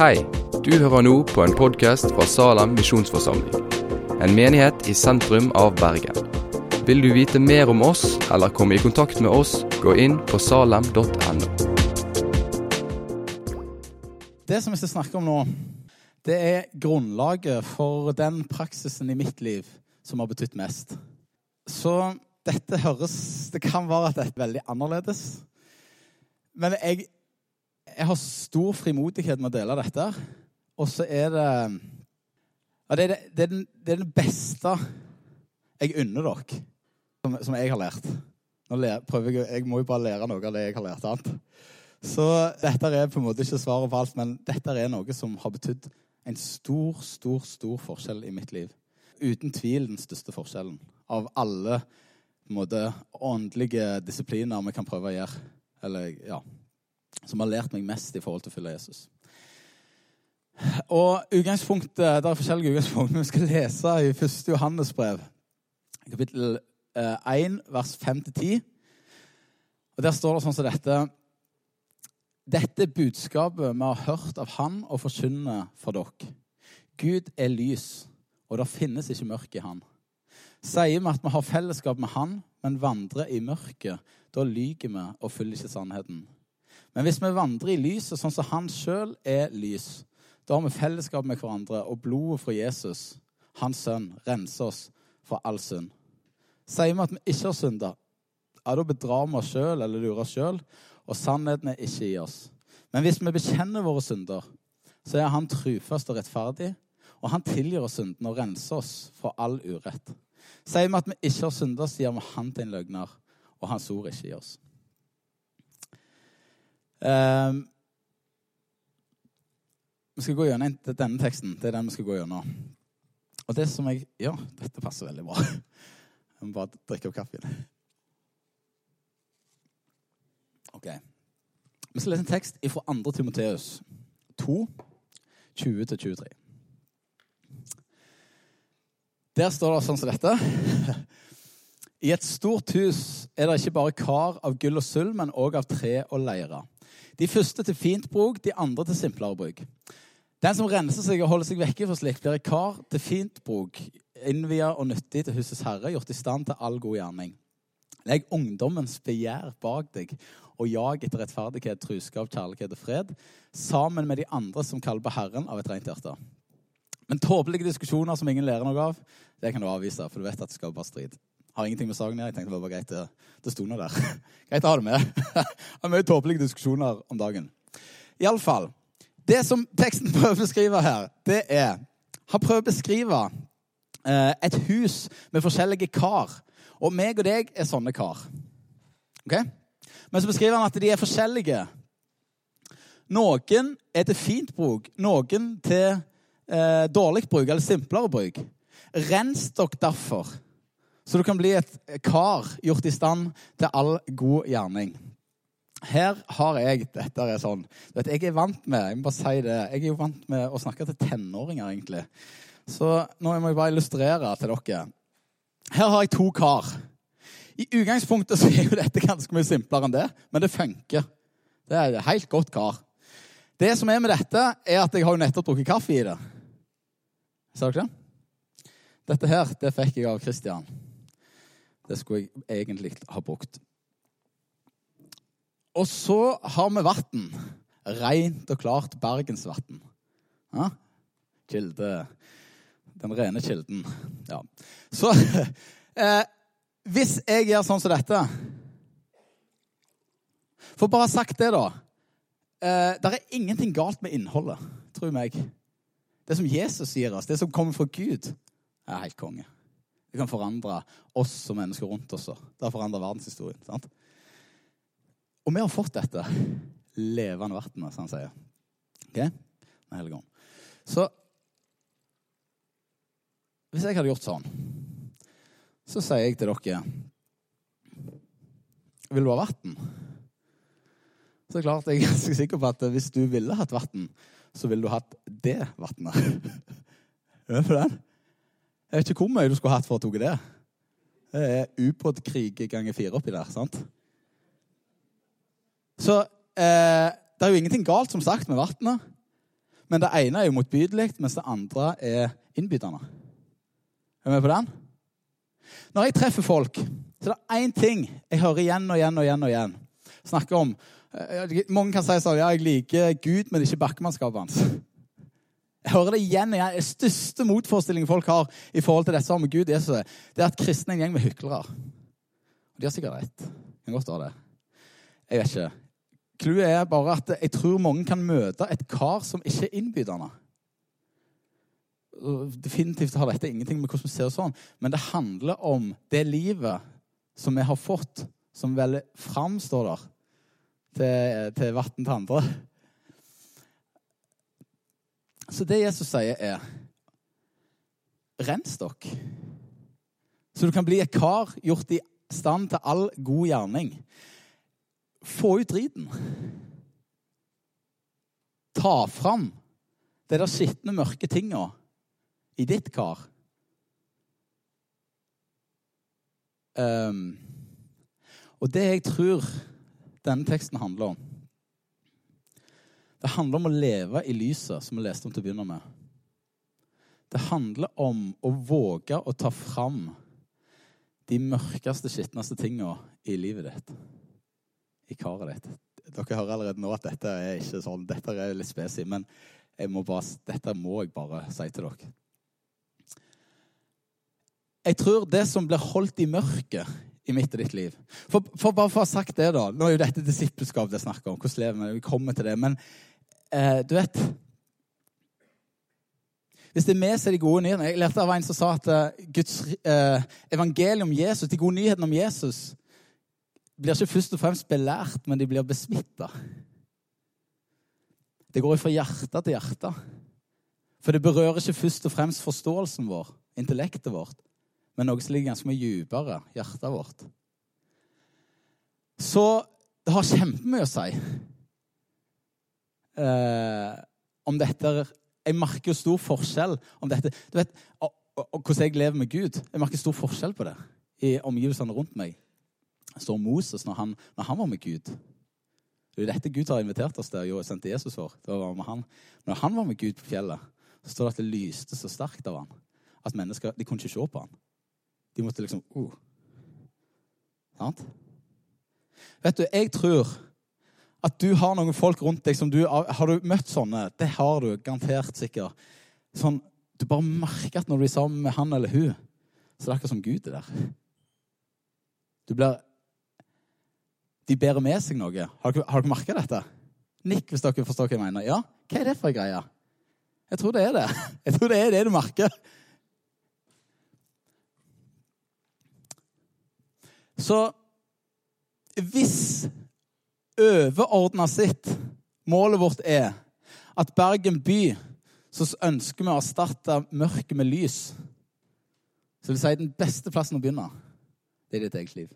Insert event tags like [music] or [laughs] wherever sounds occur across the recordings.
Hei, du hører nå på en podkast fra Salem misjonsforsamling. En menighet i sentrum av Bergen. Vil du vite mer om oss eller komme i kontakt med oss, gå inn på salem.no. Det som vi skal snakke om nå, det er grunnlaget for den praksisen i mitt liv som har betydd mest. Så dette høres Det kan være at det er veldig annerledes. Men jeg, jeg har stor frimodighet med å dele dette. Og så er det ja, det, er det, det, er den, det er den beste jeg unner dere, som, som jeg har lært. Nå jeg, jeg må jo bare lære noe av det jeg har lært. annet. Så dette er på en måte ikke svaret på alt, men dette er noe som har betydd en stor, stor, stor forskjell i mitt liv. Uten tvil den største forskjellen av alle på en måte, åndelige disipliner vi kan prøve å gjøre. Eller, ja, som har lært meg mest i forhold til å følge Jesus. Og utgangspunktet, Det er forskjellige utgangspunkt. Vi skal lese i 1. Johannes brev, kapittel 1, vers 5-10. Og Der står det sånn som dette Dette budskapet vi har hørt av Han og forkynner for dere. Gud er lys, og det finnes ikke mørke i Han. Sier vi at vi har fellesskap med Han, men vandrer i mørket, da lyver vi og følger ikke sannheten. Men hvis vi vandrer i lyset sånn som Han sjøl er lys, da har vi fellesskap med hverandre, og blodet fra Jesus, Hans sønn, renser oss fra all synd. Sier vi at vi ikke har synda, ja, da bedrar vi oss sjøl eller lurer oss sjøl, og sannheten er ikke i oss. Men hvis vi bekjenner våre synder, så er Han trufast og rettferdig, og Han tilgir oss syndene og renser oss fra all urett. Sier vi at vi ikke har synda, sier vi Han til en løgner, og Hans ord ikke i oss. Um, vi skal gå gjennom denne teksten. Det er den vi skal gå gjennom. Og det som jeg Ja, dette passer veldig bra. Jeg må bare drikke opp kaffen. Ok. Vi skal lese en tekst fra 2. Timoteus 2, 20-23. Der står det sånn som dette. [laughs] I et stort hus er det ikke bare kar av gull og sølv, men òg av tre og leire. De første til fint bruk, de andre til simplere bruk. Den som renser seg og holder seg vekke fra slikt, blir kar til fint bruk, innvia og nyttig til husets herre, gjort i stand til all god gjerning. Legg ungdommens begjær bak deg, og jag etter rettferdighet, truskap, kjærlighet og fred, sammen med de andre som kaller på Herren av et rent hjerte. Men tåpelige diskusjoner som ingen lærer noe av, det kan du avvise, for du vet at det skal bare strid. Har ingenting med saken å gjøre. Jeg tenkte det var greit det, sto noe der. [laughs] greit å ha det med. [laughs] Har mye tåpelige diskusjoner om dagen. Iallfall. Det som teksten [laughs] prøver å beskrive her, det er Han prøver å beskrive eh, et hus med forskjellige kar. Og meg og deg er sånne kar. Ok? Men så beskriver han at de er forskjellige. Noen er til fint bruk, noen til eh, dårlig bruk, eller simplere bruk. Rens dere derfor så du kan bli et kar gjort i stand til all god gjerning. Her har jeg Dette er sånn vet, Jeg er vant med jeg må bare si det, jeg er jo vant med å snakke til tenåringer, egentlig. Så nå må jeg bare illustrere til dere. Her har jeg to kar. I utgangspunktet så er jo dette ganske mye simplere enn det, men det funker. Det er et helt godt kar. Det som er med dette, er at jeg har jo nettopp drukket kaffe i det. Ser dere det? Dette her, det fikk jeg av Christian. Det skulle jeg egentlig ha brukt. Og så har vi vann. Rent og klart bergensvann. Ja? Kilde. Den rene kilden. Ja. Så [laughs] eh, hvis jeg gjør sånn som dette For bare sagt det, da. Eh, det er ingenting galt med innholdet, tror meg. Det som Jesus gir oss, det som kommer fra Gud, er helt konge. Det kan forandre oss som mennesker rundt oss. Det har forandra verdenshistorien. sant? Og vi har fått dette levende vannet, som han sier. Ok? Den. Så hvis jeg hadde gjort sånn, så sier jeg til dere Vil du ha vann? Så er klart jeg er ganske sikker på at hvis du ville hatt vann, så ville du hatt det vannet. Hører [laughs] du den? Jeg vet ikke hvor mye du skulle hatt for å ta det. Det er ubåtkrig ganger fire oppi der. sant? Så eh, det er jo ingenting galt som sagt med vannet. Men det ene er jo motbydelig, mens det andre er innbydende. Er du med på den? Når jeg treffer folk, så er det én ting jeg hører igjen og igjen og igjen. og igjen. Snakker om, eh, Mange kan si sånn ja, jeg liker Gud, men ikke bakkemannskapet hans. Jeg hører det igjen og igjen. Den største motforestillingen folk har i forhold til dette med Gud, Jesus, det er at kristne er en gjeng med hyklere. Og de har sikkert rett. Kan godt ha det. Jeg vet ikke. Clouet er bare at jeg tror mange kan møte et kar som ikke er innbydende. Definitivt har dette ingenting med hvordan vi ser det sånn, men det handler om det livet som vi har fått, som vel framstår der til, til vann til andre. Så det Jesus sier, er Rens dere. Så du kan bli et kar gjort i stand til all god gjerning. Få ut driten. Ta fram det der skitne, mørke tinga i ditt kar. Um, og det jeg tror denne teksten handler om Det handler om å leve i lyset, som vi leste om til å begynne med. Det handler om å våge å ta fram de mørkeste, skitneste tinga i livet ditt. I karet ditt. Dere hører allerede nå at dette er ikke sånn, dette er litt spesielt, men må bare, dette må jeg bare si til dere. Jeg tror det som blir holdt i mørket i mitt og ditt liv For, for bare for å ha sagt det, da Nå er jo dette disippelskap det er snakk om. Hvordan lever vi? Vi kommer til det. Men eh, du vet Hvis det er vi som er de gode nyhetene Jeg lærte av en som sa at uh, Guds eh, evangelium om Jesus, de gode nyhetene om Jesus, blir ikke først og fremst belært, men de blir besmitta. Det går fra hjerte til hjerte. For det berører ikke først og fremst forståelsen vår, intellektet vårt, men noe som ligger ganske mye dypere, hjertet vårt. Så det har kjempemye å si eh, om dette. Jeg merker stor forskjell om dette. Du vet, og, og, hvordan jeg lever med Gud. Jeg merker stor forskjell på det i omgivelsene rundt meg. Det står Moses når han, når han var med Gud. Det er dette Gud har invitert oss til og sendte Jesus for. Det var med han. Når han var med Gud på fjellet, så står det at det lyste så sterkt av han at mennesker de kunne ikke se på han. De måtte liksom uh. Sant? Vet du, jeg tror at du har noen folk rundt deg som du Har du møtt sånne? Det har du garantert sikkert. Sånn, Du bare merker at når du er sammen med han eller hun, så det er akkurat som Gud er der. Du blir De bærer med seg noe. Har dere, har dere merka dette? Nikk hvis dere forstår hva jeg mener. Ja, hva er det for en greie? Jeg tror det er det. [laughs] Jeg tror det er det du merker. Så hvis overordna sitt målet vårt er at Bergen by så ønsker vi å erstatte mørket med lys. Så vil si den beste plassen å begynne, det er ditt eget liv.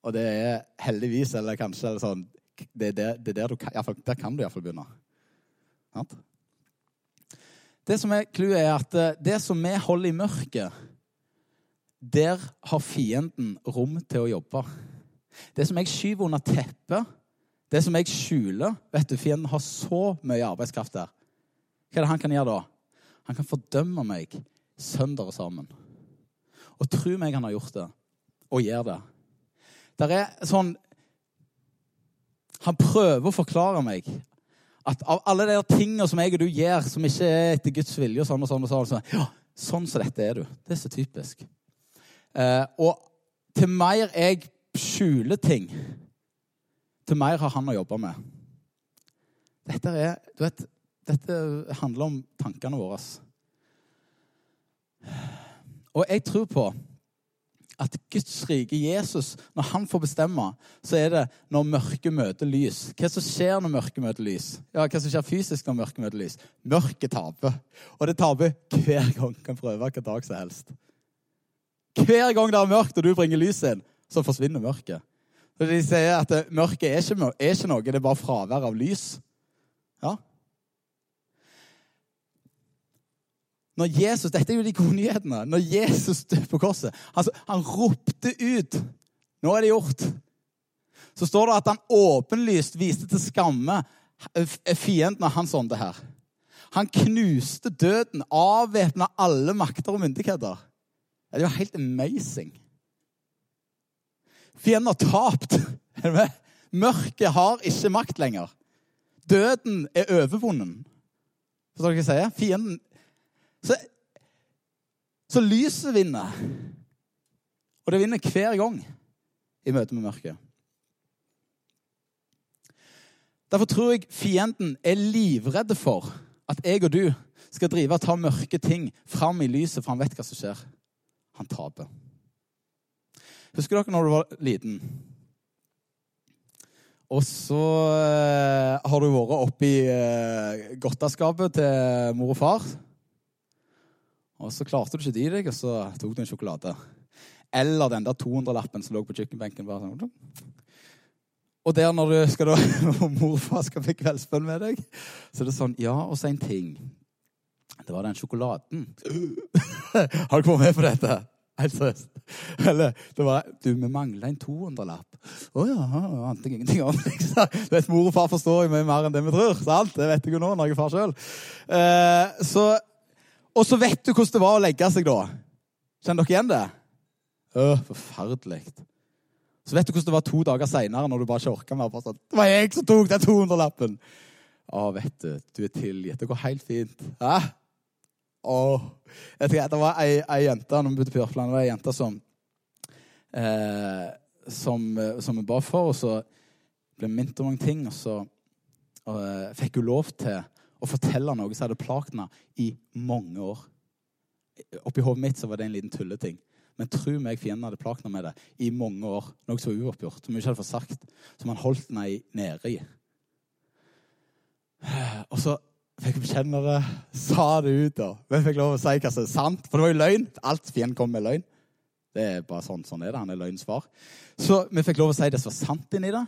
Og det er heldigvis, eller kanskje eller sånn, det er der, det er der, du, kan, der kan du iallfall begynne. Det som er clouet, er at eh, det som vi holder i mørket der har fienden rom til å jobbe. Det som jeg skyver under teppet, det som jeg skjuler vet du, Fienden har så mye arbeidskraft der. Hva er det han kan gjøre da? Han kan fordømme meg sønder og sammen. Og tro meg han har gjort det, og gjør det. Der er sånn Han prøver å forklare meg at av alle de tingene som jeg og du gjør, som ikke er etter Guds vilje, og sånn og sånn, og sånn, så, ja, sånn som dette er du. Det er så typisk. Eh, og til mer jeg skjuler ting, til mer har han å jobbe med. Dette, er, du vet, dette handler om tankene våre. Og jeg tror på at Guds rike, Jesus, når han får bestemme, så er det når mørket møter lys. Hva som skjer når mørket møter lys? Ja, Hva som skjer fysisk når mørket møter lys? Mørket taper. Og det taper hver gang. Kan prøve hvilken dag som helst. Hver gang det er mørkt og du bringer lys inn, så forsvinner mørket. Så De sier at mørket er ikke, er ikke noe, det er bare fravær av lys. Ja. Når Jesus, Dette er jo de gode nyhetene. Når Jesus døde på korset altså, Han ropte ut 'Nå er det gjort'. Så står det at han åpenlyst viste til skamme fienden av hans ånde her. Han knuste døden, avvæpna alle makter og myndigheter. Det var helt amazing. Fienden har tapt. [laughs] Mørket har ikke makt lenger. Døden er overvunnen. Forstår du hva? Fienden Så, så lyset vinner. Og det vinner hver gang i møte med mørket. Derfor tror jeg fienden er livredde for at jeg og du skal drive og ta mørke ting fram i lyset, for han vet hva som skjer. Han taper. Husker dere når du var liten? Og så eh, har du vært oppi eh, godteskapet til mor og far. Og så klarte du ikke det i deg, og så tok du en sjokolade. Eller den der 200-lappen som lå på kjøkkenbenken. bare sånn. Og der når du skal da, [laughs] mor og far skal få kveldsbønn med deg, så er det sånn Ja, og så en ting. Det var den sjokoladen. [laughs] Har du vært med på dette? Helt seriøst. Eller det var Du, vi mangler en 200-lapp. Å ja, det ante jeg ingenting om. Liksom. Du vet, Mor og far forstår jo mye mer enn det vi tror. sant? Det vet jeg jo nå når jeg er far sjøl. Eh, og så vet du hvordan det var å legge seg da. Kjenner dere igjen det? Å, forferdelig. Så vet du hvordan det var to dager seinere, når du bare ikke orka mer. Sånn, det var jeg som tok den 200-lappen! Å, vet du, du er tilgitt. Det går helt fint. Hæ? Åh. Jeg tenker, det var ei, ei jente når vi bodde på Jørpeland, det var ei jente som eh, som, som vi ba for, og så ble minnet om mange ting. Og så og, eh, fikk hun lov til å fortelle noe som hadde plaget henne i mange år. Oppi hodet mitt så var det en liten tulleting. Men tro meg, fienden hadde plaget henne med det i mange år. Noe så uoppgjort, som hun ikke hadde fått sagt. Som han holdt henne nede i. Og så fikk bekjenne det, sa det ut. da. Vi fikk lov å si hva som er sant. For det var jo løgn. Alt fienden kom med løgn. Det er bare sånn, sånn er det. Han er løgnens far. Så vi fikk lov å si det som var sant inni det.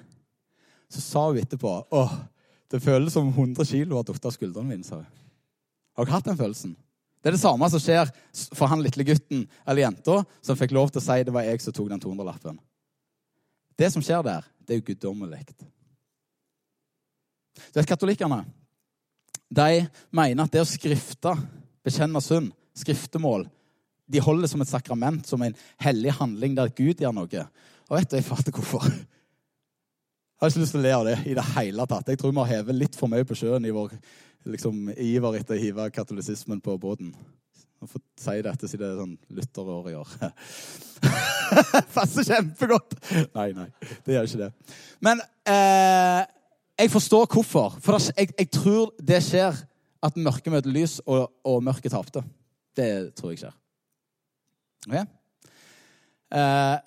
Så sa hun etterpå åh, det føles som 100 kilo har falt av skuldrene mine. sa hun. Har dere hatt den følelsen? Det er det samme som skjer for han lille gutten eller jenta som fikk lov til å si det var jeg som tok den 200-lappen. Det som skjer der, det er jo guddommelig. Du vet, Katolikkene de mener at det å skrifte, bekjenne synd, skriftemål, de holder det som et sakrament, som en hellig handling der Gud gjør noe. Og vet du, jeg fatter hvorfor. Jeg har ikke lyst til å le av det i det hele tatt. Jeg tror vi har hevet litt for mye på sjøen i vår liksom, iver etter å hive katolisismen på båten. Jeg får si dette siden det er sånn Luther-år i år. [laughs] Passer kjempegodt! Nei, nei, det gjør ikke det. Men eh, jeg forstår hvorfor. For jeg, jeg, tror det skjer at mørket møter lys, og, og mørket tapte. Det tror jeg skjer. Okay? Uh,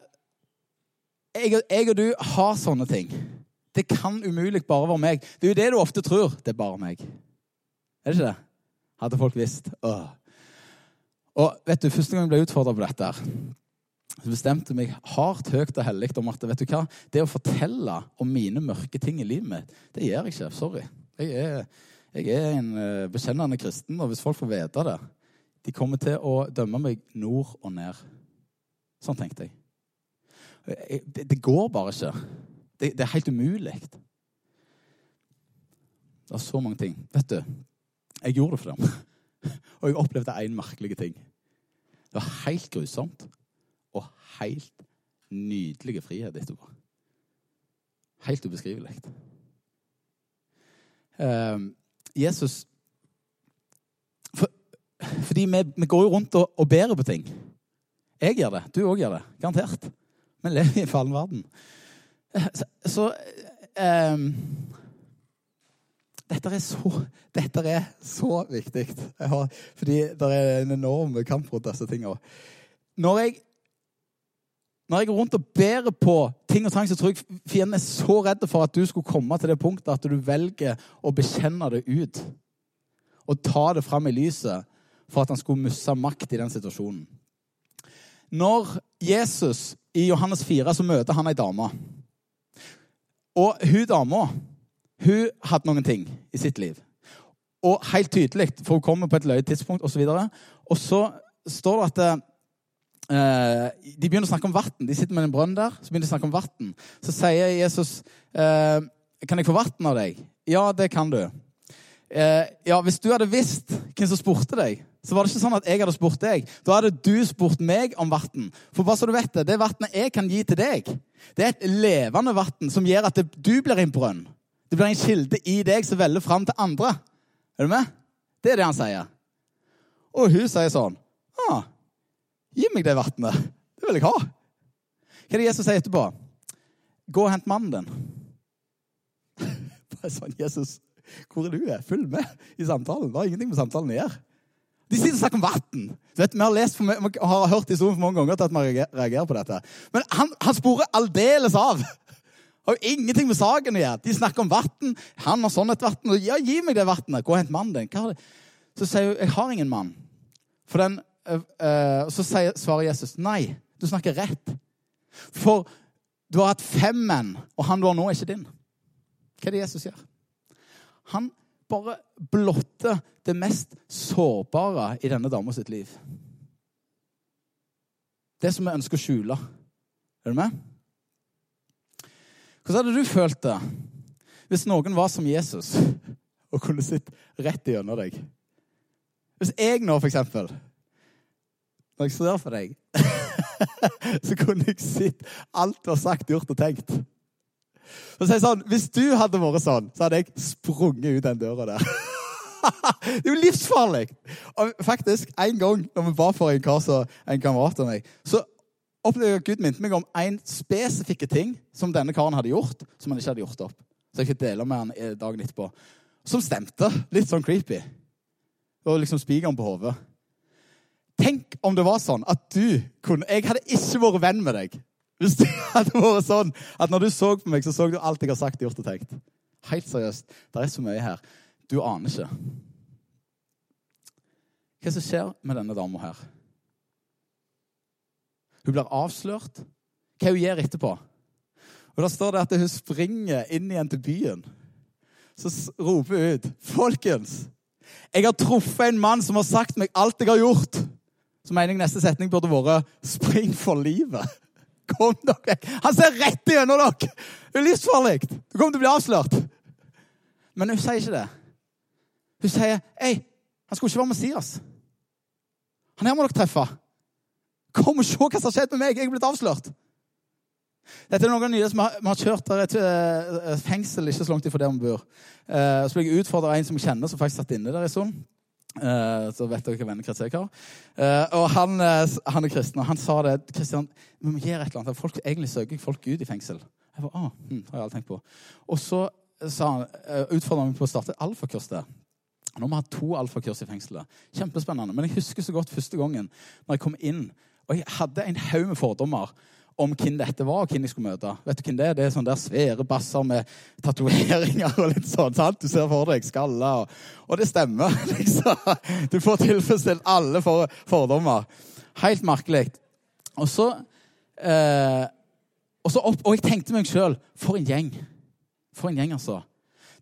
jeg, jeg, og du har sånne ting. Det kan umulig bare være meg. Det er jo det du ofte tror. Det er bare meg. Er det ikke det? Hadde folk visst. Åh. Og vet du, Første gang jeg ble utfordra på dette, så bestemte jeg meg hardt, høyt og hellig om at vet du hva, det å fortelle om mine mørke ting i livet mitt, det gjør jeg ikke. Sorry. Jeg er, jeg er en uh, bekjennende kristen, og hvis folk får vite det De kommer til å dømme meg nord og ned. Sånn tenkte jeg. Det, det går bare ikke. Det, det er helt umulig. Det er så mange ting. Vet du, jeg gjorde det for dem. [laughs] Og jeg opplevde en merkelig ting. Det var helt grusomt og helt nydelig frihet etterpå. Helt ubeskrivelig. Uh, Jesus for, Fordi vi, vi, går jo rundt og, og bærer på ting. Jeg gjør det. Du òg gjør det. Garantert. Vi lever i en fallen verden. Så, så um, dette er så, dette er så viktig. Har, fordi det er en enorm kamp rundt disse tingene. Når jeg, når jeg går rundt og bærer på ting og tang, så tror jeg fienden er så redd for at du skulle komme til det punktet at du velger å bekjenne det ut. Og ta det fram i lyset for at han skulle miste makt i den situasjonen. Når Jesus i Johannes 4 så møter han ei dame. Og hun dama hun hadde noen ting i sitt liv. Og helt tydelig, for hun kommer på et løyet tidspunkt osv. Og, så og så står det at eh, de begynner å snakke om vann. De sitter med en brønn der, så begynner de å snakke om vann. Så sier Jesus uh, Kan jeg få vann av deg? Ja, det kan du. Uh, ja, Hvis du hadde visst hvem som spurte deg, så var det ikke sånn at jeg hadde spurt deg. Da hadde du spurt meg om vann. For bare så du vet det, det vannet jeg kan gi til deg, det er et levende vann som gjør at det, du blir en brønn. Det blir en kilde i deg som veller fram til andre. Er du med? Det er det han sier. Og hun sier sånn ah, Gi meg det vannet. Det vil jeg ha. Hva er det Jesus sier etterpå? Gå og hent mannen din. [laughs] Bare sånn, Jesus, hvor er du? Følg med i samtalen. Det har ingenting med samtalen å gjøre. De sitter og snakker om vann. Vi har lest for, vi har hørt historien for mange ganger til at vi reagerer på dette. Men han, han sporer aldeles av. Har jo ingenting med saken å gjøre. De snakker om vann. Han har sånn et vann. Ja, gi meg det vannet. Gå og hent mannen din. Så sier hun, 'Jeg har ingen mann'. For den, øh, så svarer Jesus, 'Nei, du snakker rett'. For du har hatt fem menn, og han du har nå, er ikke din. Hva er det Jesus gjør? Han bare blotter det mest sårbare i denne dama sitt liv. Det som vi ønsker å skjule. Er du med? Hvordan hadde du følt det hvis noen var som Jesus og kunne sitte rett gjennom deg? Hvis jeg nå, for eksempel Når jeg ser for deg, [laughs] så kunne jeg sett alt du har sagt, gjort og tenkt. Så sier sånn, Hvis du hadde vært sånn, så hadde jeg sprunget ut den døra der. [laughs] det er jo livsfarlig! Og faktisk, En gang når vi var for en kar som en kamerat av meg, så opplevde jeg at Gud minte meg om en spesifikke ting som denne karen hadde gjort, som han ikke hadde gjort opp. Så jeg fikk dele med han dagen etterpå. Som stemte. Litt sånn creepy og liksom spikeren på hodet. Tenk om det var sånn at du kunne Jeg hadde ikke vært venn med deg hvis det hadde vært sånn at når du så på meg, så så du alt jeg har sagt, gjort og tenkt. Helt seriøst. Det er så mye her. Du aner ikke. Hva som skjer med denne dama her? Hun blir avslørt. Hva hun gjør etterpå? Og Da står det at hun springer inn igjen til byen. Så roper hun ut 'Folkens, jeg har truffet en mann som har sagt meg alt jeg har gjort. Så mener jeg neste setning burde vært 'Spring for livet'. [laughs] Kom dere. Han ser rett gjennom dere! Det er livsfarlig. Du kommer til å bli avslørt. Men hun sier ikke det. Hun sier 'Ei, han skulle ikke være Messias'. Han her må dere treffe. Kom og se hva som har skjedd med meg. Jeg er blitt avslørt. Dette er noen nye som vi har kjørt der et, et fengsel ikke så langt ifra der vi bor. Uh, så ble jeg utfordra av en som jeg kjenner, som faktisk satt inne der en stund. Uh, så vet dere hva vennekrets jeg har. Uh, og han, han, er kristen, og han sa det Kristian, vi må gjøre et eller annet. Folk, egentlig søker folk ut i fengsel. Jeg var, ah, hm, har jeg aldri tenkt på. Og så sa han, utfordra meg på å starte alfakurs der. Nå har vi hatt to alfakurs i fengselet. Kjempespennende. Men jeg husker så godt første gangen når jeg kom inn. Og jeg hadde en haug med fordommer om hvem dette var, og hvem jeg skulle møte. Vet du hvem Det er? Det er sånne der svære basser med tatoveringer og litt sånn. sant? Du ser for deg skalla, og, og det stemmer. [laughs] liksom. Du får tilfredsstilt alle for, fordommer. Helt merkelig. Og så, eh, og, så opp, og jeg tenkte meg sjøl For en gjeng. For en gjeng, altså.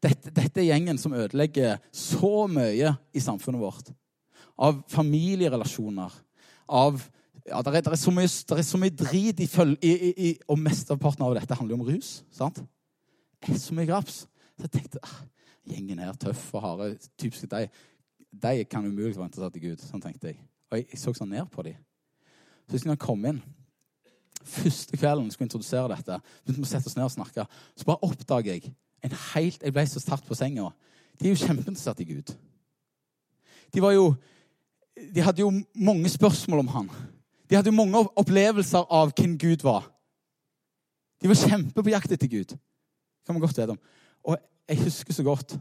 Dette, dette er gjengen som ødelegger så mye i samfunnet vårt. Av familierelasjoner, av ja, det er, er, så mye, er så mye drit i, i, i, Og mesteparten av dette handler jo om rus. sant? Det er så mye graps. Så jeg tenkte ah, gjengen her, tøff og harde, typisk de, de kan umulig være interessert i Gud. Sånn tenkte jeg. Og jeg, jeg så sånn ned på dem. Så hvis jeg kom inn Første kvelden skulle introdusere dette, begynte vi å sette oss ned og snakke, så bare oppdager jeg en helt, Jeg ble så tatt på senga. De er jo kjempeinteressert i Gud. De var jo De hadde jo mange spørsmål om han. De hadde jo mange opplevelser av hvem Gud var. De var kjempe på jakt etter Gud. Det kan man godt vite om. Og jeg husker så godt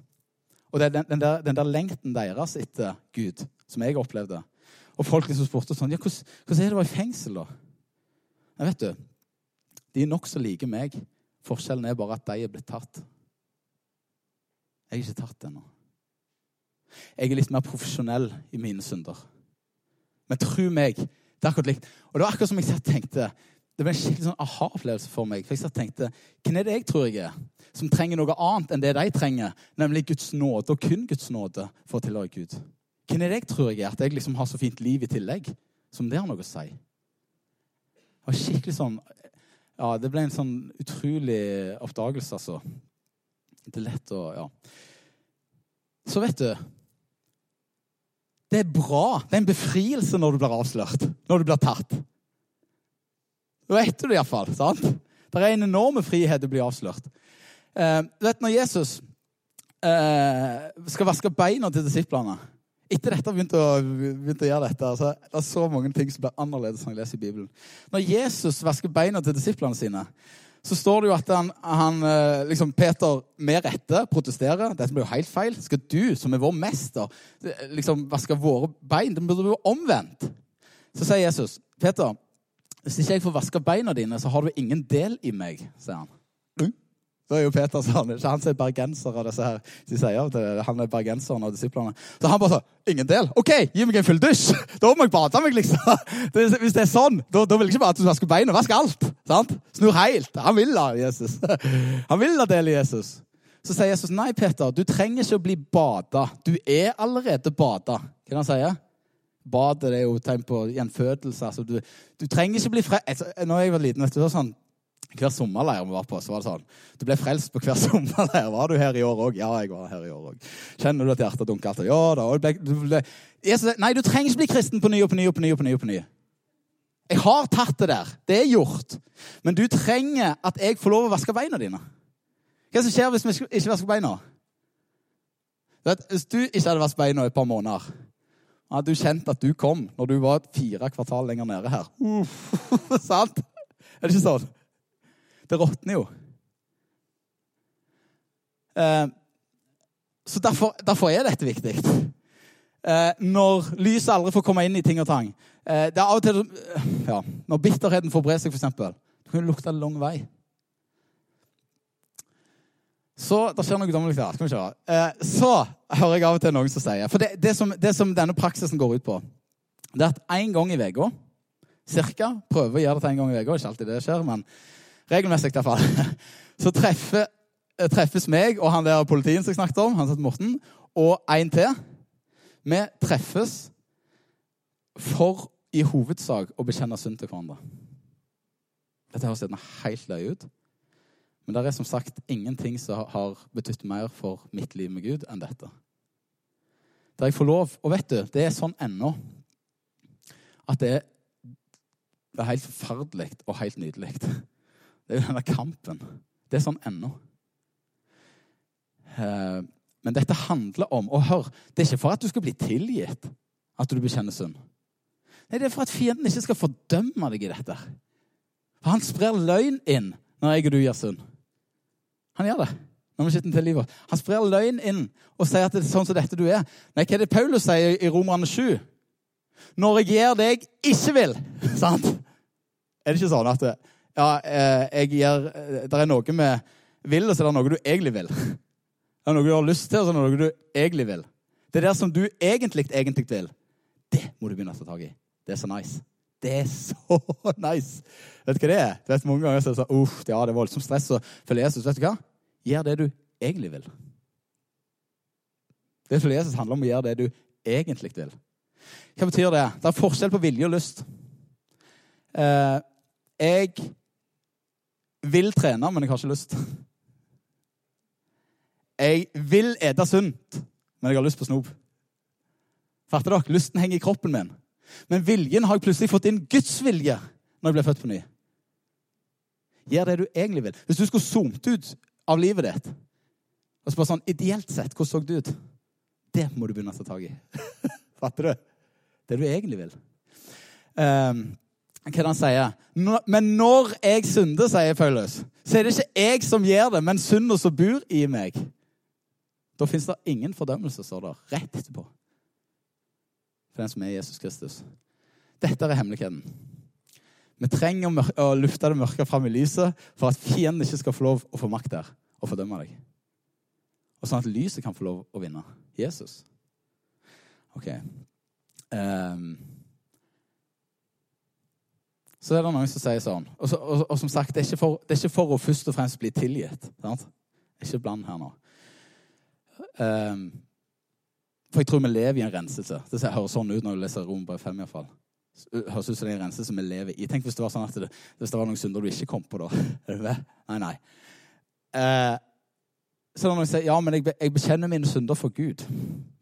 og det er den, den, der, den der lengten deres etter Gud som jeg opplevde. Og folk liksom spurte sånn ja, hvordan, hvordan er det å være i fengsel, da? Nei, vet du, de er nokså like meg. Forskjellen er bare at de er blitt tatt. Jeg er ikke tatt ennå. Jeg er litt mer profesjonell i mine synder. Men tro meg, det er akkurat likt. Og det var akkurat som jeg tenkte Det ble en skikkelig sånn aha-opplevelse for meg. For jeg tenkte hvem er det jeg tror jeg er, som trenger noe annet enn det de trenger, nemlig Guds nåde, og kun Guds nåde, for å tilhøre Gud? Hvem er det jeg tror jeg er, at jeg liksom har så fint liv i tillegg, som det har noe å si? Det var skikkelig sånn Ja, det ble en sånn utrolig oppdagelse, altså. Det er lett å Ja. Så vet du Det er bra. Det er en befrielse når du blir avslørt. Når du blir tatt. Da vet du det iallfall. Det er en enorm frihet å bli avslørt. Eh, du vet, Når Jesus eh, skal vaske beina til disiplene Etter dette begynte å, begynte å gjøre dette, altså, det er så mange ting som blir annerledes når jeg leser i Bibelen. Når Jesus vasker beina til disiplene sine, så står det jo at han, han eh, liksom Peter med rette protesterer. Dette blir jo helt feil. Skal du, som er vår mester, liksom vaske våre bein? Det burde jo omvendt. Så sier Jesus, Peter, hvis ikke jeg får vaske beina dine, så har du ingen del i meg, sier han. Da er jo Peter sånn, ikke han som er bergenser av disse her. De sier at han er bergenseren av disiplene. Så han bare sånn Ingen del? OK, gi meg en full dusj! [laughs] Da må jeg bade meg, liksom. [laughs] Hvis det er sånn, da, da vil jeg ikke bare at du vasker beina. Vask alt! sant? Snur helt. Han vil ha Jesus. [laughs] Han vil ha del i Jesus. Så sier Jesus nei, Peter, du trenger ikke å bli bada. Du er allerede bada. Hva det han sier? Badet er jo tegn på gjenfødelse. Altså, du, du, trenger ikke bli fre... Nå når jeg var liten, vet du, sånn, hver sommerleir vi var på, så var det sånn Du ble frelst på hver [laughs] sommerleir. Var du her i år òg? Ja, jeg var her i år òg. Kjenner du at hjertet dunker alltid? Ja da. Ble, du ble, Jesus, nei, du trenger ikke bli kristen på ny og på ny og på ny. og på ny og på ny. Jeg har tatt det der. Det er gjort. Men du trenger at jeg får lov å vaske beina dine. Hva som skjer hvis vi ikke vasker beina? Vet, hvis du ikke hadde vasket beina i et par måneder, hadde du kjent at du kom når du var fire kvartal lenger nede her. Uh, [laughs] sant? Er det ikke sånn? Det råtner jo. Eh, så derfor, derfor, er dette viktig. Eh, når lyset aldri får komme inn i ting og tang. Eh, det er av og til ja, Når bitterheten får bre seg, f.eks. Du kan lukte en lang vei. Så det skjer noe guddommelig der. Skal vi kjøre? Så hører jeg av og til noen som sier For det, det, som, det, som, denne praksisen går ut på, det er at en gang i uka, cirka Prøver å gjøre det til en gang i uka. Ikke alltid det skjer, men regelmessig i hvert fall, [laughs] så treffer, eh, treffes meg og han der politien som jeg snakket om, han heter Morten, og en til. Vi treffes for i hovedsak å bekjenne synd til hverandre. Dette høres gjerne helt løye ut, men det er som sagt ingenting som har betydd mer for mitt liv med Gud enn dette. Der jeg får lov Og vet du, det er sånn ennå at det er, det er helt forferdelig og helt nydelig. Det er jo denne kampen. Det er sånn ennå. Eh, men dette handler om Og hør, det er ikke for at du skal bli tilgitt at du bekjenner synd. Nei, Det er for at fienden ikke skal fordømme deg i dette. For han sprer løgn inn når jeg og du gjør synd. Han gjør det. når vi til livet. Han sprer løgn inn og sier at det er sånn som dette du er. Nei, hva er det Paulus sier i Romerne 7? Når jeg gjør det jeg ikke vil. [laughs] Sant? Er det ikke sånn at ja, eh, jeg gir, eh, det er noe med vil, og så er det noe du egentlig vil. Det er noe du har lyst til, og så er det noe du egentlig vil. Det der som du egentlig, egentlig vil, det må du begynne å ta tak i. Det er så nice. Det er så [laughs] nice. Vet du hva det er? Du vet Mange ganger så er det sånn, Uff, ja, det er voldsomt stress å følge Jesus. Vet du hva? Gjør det du egentlig vil. Det å følge Jesus handler om å gjøre det du egentlig vil. Hva betyr det? Det er forskjell på vilje og lyst. Eh, jeg vil trene, men jeg har ikke lyst. Jeg vil ete sunt, men jeg har lyst på snop. Fatter dere? Lysten henger i kroppen min. Men viljen har jeg plutselig fått inn Guds vilje når jeg ble født på ny. Gjør det du egentlig vil. Hvis du skulle zoomt ut av livet ditt og spurt sånn, Ideelt sett, hvordan så det ut? Det må du begynne å ta tak i. [laughs] Fatter du? Det du egentlig vil. Um, hva han sier. Men når jeg synder, sier Paulus, så er det ikke jeg som gjør det, men synden som bor i meg. Da fins det ingen fordømmelse, står det rett etterpå. For den som er Jesus Kristus. Dette er hemmeligheten. Vi trenger å lufte det mørke fram i lyset for at fienden ikke skal få lov å få makt der og fordømme deg. Og sånn at lyset kan få lov å vinne. Jesus. Ok. Um, så er det noen som sier sånn. Og, så, og, og som sagt, det er, for, det er ikke for å først og fremst bli tilgitt. Sant? Ikke bland her nå. Um, for jeg tror vi lever i en renselse. Det høres sånn ut når du leser Rombrev 5. I hvert fall. Høres ut som det er en renselse vi lever i. Tenk hvis det var sånn at det, hvis det var noen synder du ikke kom på da. [laughs] Er du med? Nei, nei. Uh, så når som sier ja, men jeg, jeg bekjenner mine synder for Gud,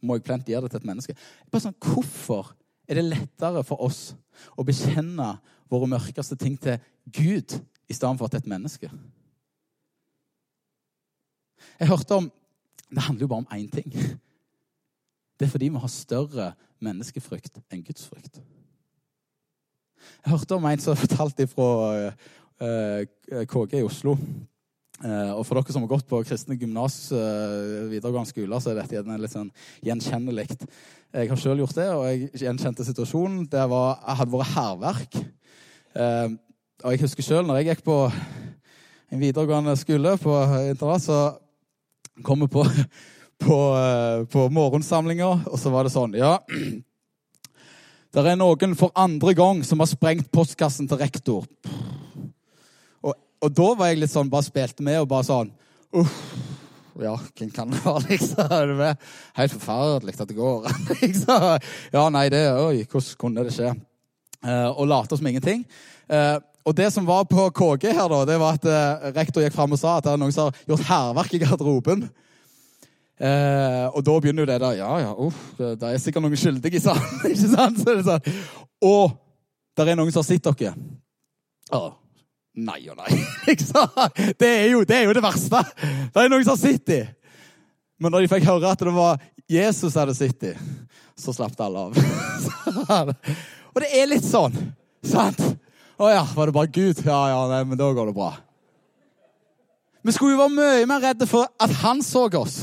må jeg plent gjøre det til et menneske. Bare sånn, Hvorfor er det lettere for oss å bekjenne våre mørkeste ting til Gud i stedet for til et menneske? Jeg hørte om Det handler jo bare om én ting. Det er fordi vi har større menneskefrykt enn gudsfrykt. Jeg hørte om en som fortalte fra uh, KG i Oslo. Eh, og for dere som har gått på kristne gymnas, eh, videregående skoler, så er dette litt sånn gjenkjennelig. Jeg har sjøl gjort det, og jeg gjenkjente situasjonen. Det var, jeg hadde vært hærverk. Eh, og jeg husker sjøl, når jeg gikk på en videregående skole på internat, så kom vi på, [laughs] på, eh, på morgensamlinga, og så var det sånn Ja, [clears throat] det er noen for andre gang som har sprengt postkassen til rektor. Og, og da var jeg litt sånn, bare spilte med og bare sånn Uff. Ja, hvem kan det være, liksom? [laughs] Det helt forferdelig at det går an. [laughs] liksom. Ja, nei, det Oi, hvordan kunne det skje? Eh, og late som ingenting. Eh, og det som var på KG her, da, det var at eh, rektor gikk fram og sa at det er noen som har gjort hærverk i garderoben. Og da begynner jo det der Ja, ja, uff, det det er sikkert noen skyldige i salen. [laughs] ikke sant? Så er sånn. Og det er noen som har sett dere. Å, nei og nei. [laughs] Det er, jo, det er jo det verste. Det er noen som har sett dem. Men når de fikk høre at det var Jesus som hadde sett dem, så slapp det alle av. [laughs] og det er litt sånn. Sant? Å ja, var det bare Gud? Ja, ja, nei, men da går det bra. Vi skulle jo være mye mer redde for at han så oss,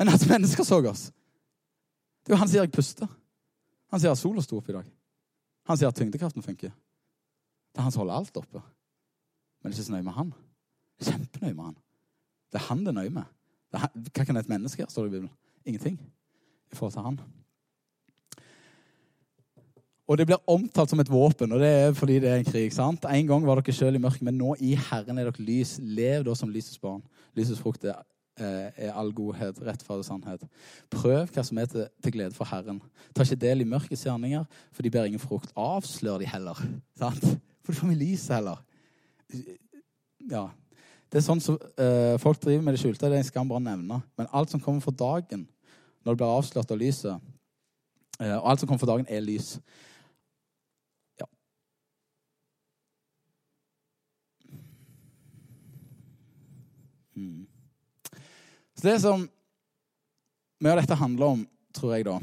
enn at mennesker så oss. Det er jo Han sier jeg puster. Han sier at sola sto opp i dag. Han sier at tyngdekraften funker. Det er han som holder alt oppe. Men det er ikke så nøye med han. Kjempenøye med han. Det er han det er nøye med. Er hva kan et menneske gjøre, står det i Bibelen? Ingenting i forhold til han. Og det blir omtalt som et våpen, og det er fordi det er en krig. sant? En gang var dere sjøl i mørket, men nå i Herren er dere lys. Lev da som lysets barn. Lysets frukt er, eh, er all godhet, rettferd og sannhet. Prøv hva som er til, til glede for Herren. Ta ikke del i mørkets gjerninger, for de ber ingen frukt. Avslør de heller. sant? For du får ikke lyset heller. Ja. Det er sånn som eh, Folk driver med det skjulte. Det er en skam bare å nevne. Men alt som kommer for dagen, når det blir avslørt av lyset, eh, og alt som kommer for dagen, er lys. Ja. Mm. Så det som mye av dette handler om, tror jeg, da,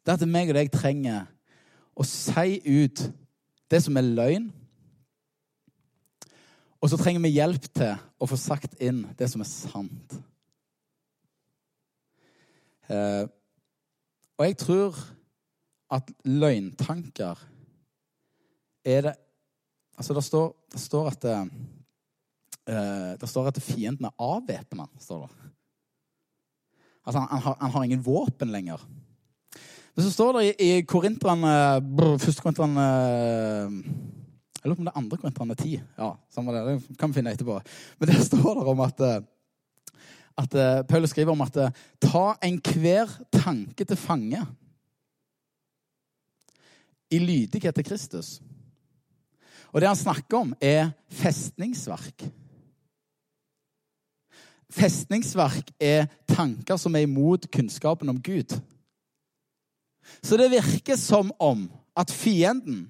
det er at meg og deg trenger å si ut det som er løgn. Og så trenger vi hjelp til å få sagt inn det som er sant. Eh, og jeg tror at løgntanker er det Altså, det står, det står at det, eh, det står at fienden er avvæpna, står det. Altså, han, han, har, han har ingen våpen lenger. Men så står det i, i Korinterne Første Korinterne Jeg lurer på om det er andre Korinterne 10. Ja, samme det, det kan vi finne etterpå. Men [laughs] der står det om at, eh, at eh, Paulus skriver om at eh, ta enhver tanke til fange i lydighet til Kristus. Og det han snakker om, er festningsverk. Festningsverk er tanker som er imot kunnskapen om Gud. Så det virker som om at fienden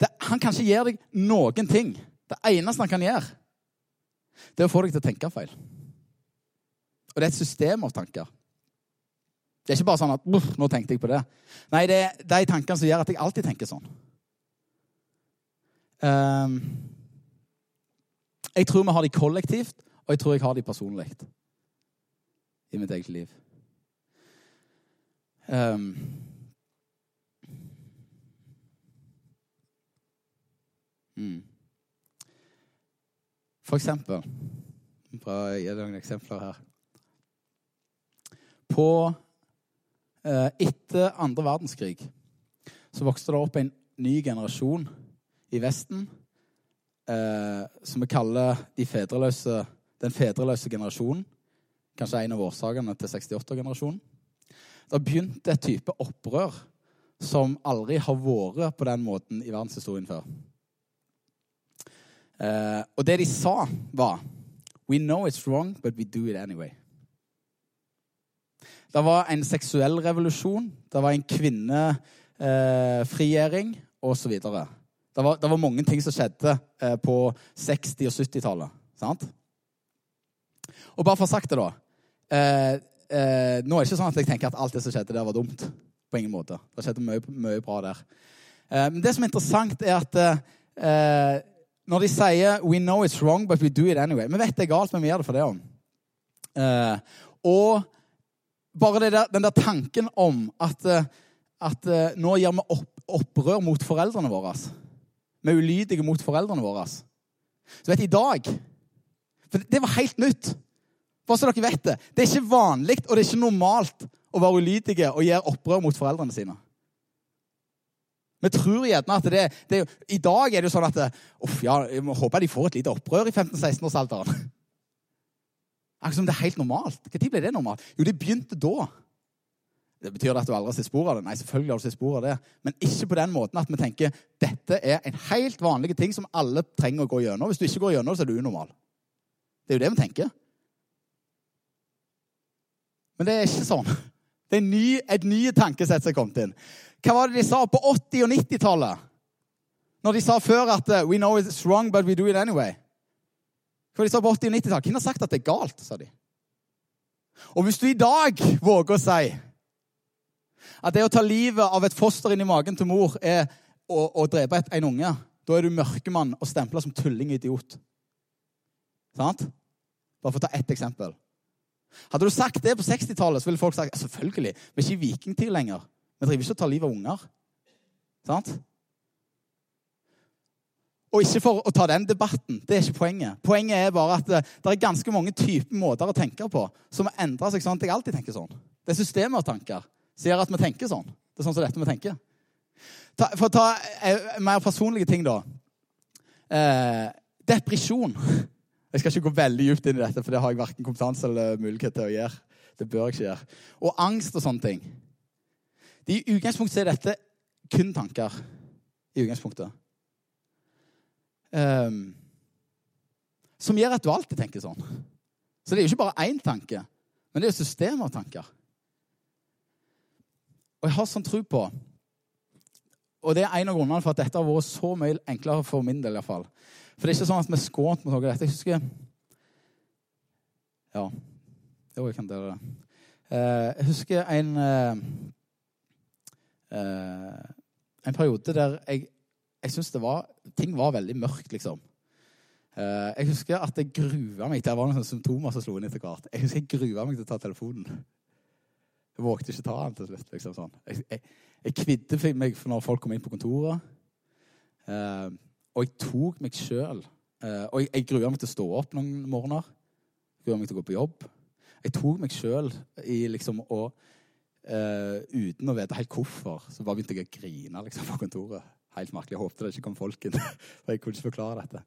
det, Han kan ikke gjøre deg noen ting. Det eneste han kan gjøre, det er å få deg til å tenke feil. Og det er et system av tanker. Det er ikke bare sånn at nå tenkte jeg på det. Nei, det er de tankene som gjør at jeg alltid tenker sånn. Um, jeg tror vi har de kollektivt, og jeg tror jeg har de personlig i mitt eget liv. Um, mm. For eksempel Bare gi noen eksempler her. På eh, Etter andre verdenskrig så vokste det opp en ny generasjon i Vesten eh, som vi kaller de fedreløse, den fedreløse generasjonen. Kanskje en av årsakene til 68-generasjonen. Det begynte et type opprør som aldri har vært på den måten i verdenshistorien før. Eh, og det de sa, var We know it's wrong, but we do it anyway. Det var en seksuell revolusjon, det var en kvinnefrigjøring eh, osv. Det, det var mange ting som skjedde eh, på 60- og 70-tallet. Sant? Og bare for å ha sagt det, da. Eh, eh, nå er det ikke sånn at jeg tenker at alt det som skjedde der, var dumt. På ingen måte. Det skjedde mye, mye bra der. Eh, men det som er interessant, er at eh, når de sier 'We know it's wrong, but we do it anyway' Vi vet det er galt, men vi gjør det for det òg. og bare der, den der tanken om at, eh, at eh, nå gjør vi opp, opprør mot foreldrene våre. Vi er ulydige mot foreldrene våre. Så vet du, i dag For det var helt nytt. Bare så dere vet det. Det er ikke vanlig og det er ikke normalt å være ulydige og gjøre opprør mot foreldrene sine. Vi tror gjerne at det, det I dag er det jo sånn at uff, ja, jeg håper de får et lite opprør i 15-16-årsalderen. [laughs] Akkurat som det er helt normalt. Når ble det normalt? Jo, det begynte da. Det Betyr det at du aldri har sett spor av det? Nei, selvfølgelig har du sett spor av det. Men ikke på den måten at vi tenker dette er en helt vanlig ting som alle trenger å gå gjennom. Hvis du ikke går gjennom så er du unormal. Det er jo det vi tenker. Men det er ikke sånn. Det er ny, et nye tankesett som er kommet inn. Hva var det de sa på 80- og 90-tallet? Når de sa før at uh, We know it's wrong, but we do it anyway. For de sa på 80- og 90-tallet Hvem har sagt at det er galt? sa de. Og hvis du i dag våger å si at det å ta livet av et foster inn i magen til mor er å, å drepe et, en unge, da er du mørkemann og stempla som tulling og idiot. Sant? Bare for å ta ett eksempel. Hadde du sagt det på 60-tallet, så ville folk sagt selvfølgelig, vi er ikke i vikingtid lenger. Vi driver ikke og tar livet av unger. Sant? Og ikke for å ta den debatten. Det er ikke poenget. Poenget er bare at eh, det er ganske mange typer måter å tenke på som har endra seg sånn at jeg alltid tenker sånn. Det er systemet av tanker som gjør at vi tenker sånn. Det er sånn som dette vi tenker. Ta, for å ta eh, mer personlige ting, da. Eh, depresjon. Jeg skal ikke gå veldig dypt inn i dette, for det har jeg verken kompetanse eller mulighet til å gjøre. Det bør jeg ikke gjøre. Og angst og sånne ting. I utgangspunktet er dette kun tanker. I utgangspunktet um, som gjør at du alltid tenker sånn. Så det er jo ikke bare én tanke, men det er systemet av tanker. Og jeg har sånn tro på Og det er en av grunnene for at dette har vært så mye enklere for min del. I hvert fall. For det er ikke sånn at vi er skånt mot noe av dette. Jeg husker Ja. Jo, jeg kan dele det. Uh, jeg husker en uh, uh, En periode der jeg jeg syns ting var veldig mørkt, liksom. Jeg husker at jeg grua meg til Det var noen symptomer som slo inn etter hvert. Jeg husker jeg grua meg til å ta telefonen. Jeg vågte ikke ta den til slutt. liksom sånn. Jeg, jeg, jeg kvidde meg for når folk kom inn på kontoret. Og jeg tok meg sjøl uh, Og jeg, jeg grua meg til å stå opp noen morgener. Grua meg til å gå på jobb. Jeg tok meg sjøl i liksom å Uten å vite helt hvorfor, så bare begynte jeg å grine liksom, på kontoret. Helt merkelig. Jeg håpte det ikke kom folk inn. [laughs] For jeg kunne ikke forklare dette.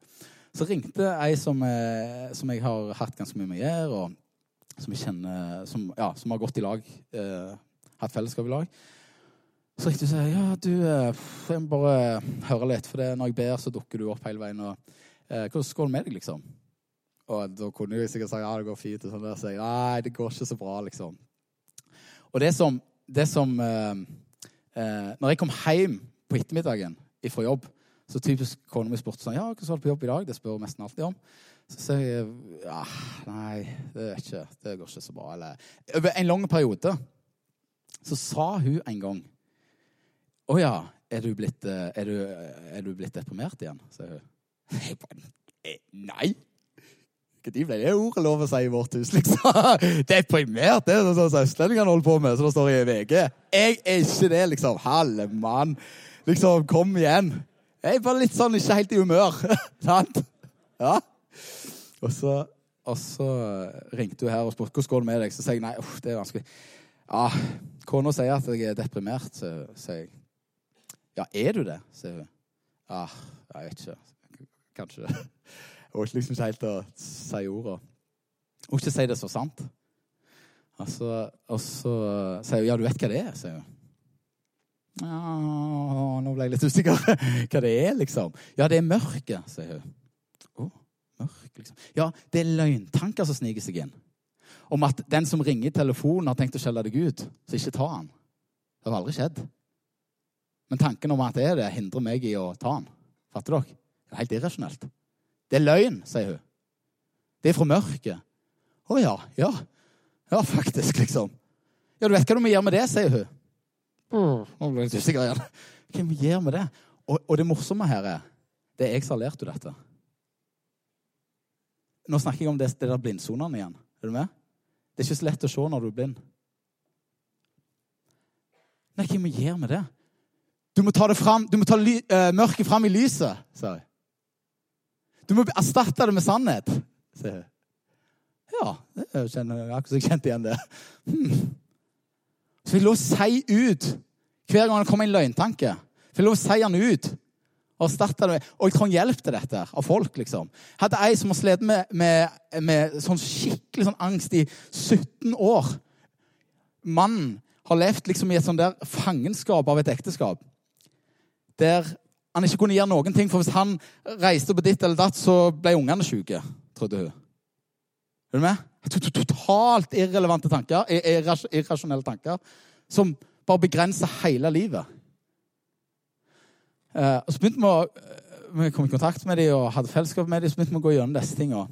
Så ringte ei som, eh, som jeg har hatt ganske mye med å gjøre, og som jeg kjenner Som, ja, som har gått i lag. Eh, hatt fellesskap i lag. Så ringte hun og sa ja, du, eh, jeg må bare høre litt, for det, når jeg ber, så dukker du opp hele veien. og eh, Hvordan går det med deg, liksom? Og da kunne jeg sikkert sagt ja, det går fint. Og sånn der, så jeg, nei, det går ikke så bra, liksom. Og det som, det som eh, eh, Når jeg kom hjem på ettermiddagen fra jobb, så typisk kona mi spurte sånn Ja, hvordan var det på jobb i dag? Det spør hun nesten alltid om. Så sier jeg ja, nei, det, ikke, det går ikke så bra. Eller Over en lang periode så sa hun en gang Å ja, er du blitt, eh, er du, er du blitt deprimert igjen? sier hun. Jeg bare «Eh, Nei! Når ble det ordet lov å si i vårt hus, liksom? [laughs] Deprimert, det er sånn som østlendingene holder på med. Så det står i VG. Jeg er ikke det, liksom. Halle, mann. Liksom, kom igjen. Jeg er bare litt sånn ikke helt i humør. [laughs] Sant? ja. Og så, og så, ringte hun her og spurte hvordan går det med deg. Så sier jeg nei, uff, det er vanskelig. Ja, Kona sier at jeg er deprimert, så sier jeg. Ja, er du det? sier hun. Ja, jeg vet ikke. Kanskje. [laughs] Jeg orker liksom ikke helt å si. Jeg orker ikke si det så sant. Og så, og så sier hun ja, du vet hva det er, sier hun. Ja, Nå ble jeg litt usikker [laughs] hva det er, liksom. Ja, det er mørket, sier hun. Å, mørk, liksom. Ja, det er løgntanker som sniker seg inn. Om at den som ringer i telefonen, har tenkt å skjelle deg ut. Så ikke ta han. Det har aldri skjedd. Men tanken om at det er det, hindrer meg i å ta den. Fatter dere? Det er helt irrasjonelt. Det er løgn, sier hun. Det er fra mørket. Å ja. Ja. Ja, faktisk, liksom. Ja, du vet hva du må gjøre med det, sier hun. Nå ble jeg usikker igjen. Hva vi gjør med det? Og, og, det morsomme her er det er jeg som har lært henne dette. Nå snakker jeg om det, det der blindsonene igjen. Er du med? Det er ikke så lett å se når du er blind. Nei, hva vi gjøre med det? Du må ta, fram, du må ta ly, uh, mørket fram i lyset, sa jeg. Du må erstatte det med sannhet, sier hun. Ja, jeg kjenner akkurat akkurat jeg kjente igjen det. Hmm. Så jeg lov å si ut hver gang det kommer en løgntanke. For jeg lov å si den ut. Og, det. og jeg trenger hjelp til dette av folk. liksom. Jeg hadde ei som har slitt med, med, med, sånn skikkelig sånn angst i 17 år. Mannen har levd liksom i et sånn der fangenskap av et ekteskap. Der han ikke kunne gjøre noen ting, for hvis han reiste på ditt eller datt, så ble ungene syke, trodde hun. Er du med? Totalt irrelevante tanker, irrasjonelle tanker, som bare begrenser hele livet. Uh, og så begynte vi å vi kom i kontakt med dem og hadde fellesskap med dem, så begynte vi å gå gjennom disse tingene.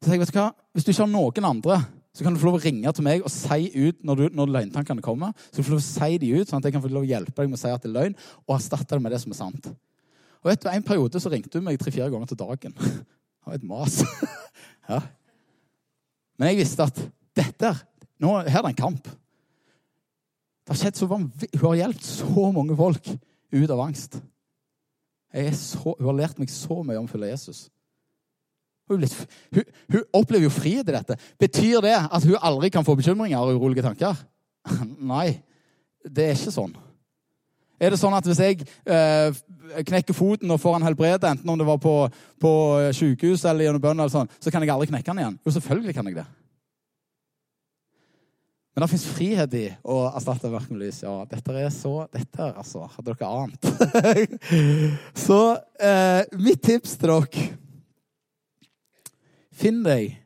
Så jeg, vet du hva? Hvis du ikke har noen andre, så kan du få lov å ringe til meg og si ut når, du, når løgntankene kommer. Så kan du få lov å si de ut, sånn at jeg kan få lov å hjelpe deg med å si at det er løgn, og erstatte det med det som er sant. Og du, En periode så ringte hun meg tre-fire ganger til dagen. Det var et mas. [laughs] ja. Men jeg visste at dette nå, her er det en kamp. Det har skjedd så vanvittig. Hun har hjulpet så mange folk ut av angst. Så, hun har lært meg så mye om å følge Jesus. Hun, hun, opplever jo frihet i dette. Betyr det at hun aldri kan få bekymringer og urolige tanker? [laughs] Nei, det er ikke sånn. Er det sånn at hvis jeg eh, knekker foten og får han helbredet, enten om det var på, på sykehus eller gjennom bønn, sånn, så kan jeg aldri knekke han igjen? Jo, selvfølgelig kan jeg det. Men det fins frihet i å erstatte mørke med lys. Ja, dette er så Dette er altså Hadde dere ant? [laughs] så eh, mitt tips til dere Finn deg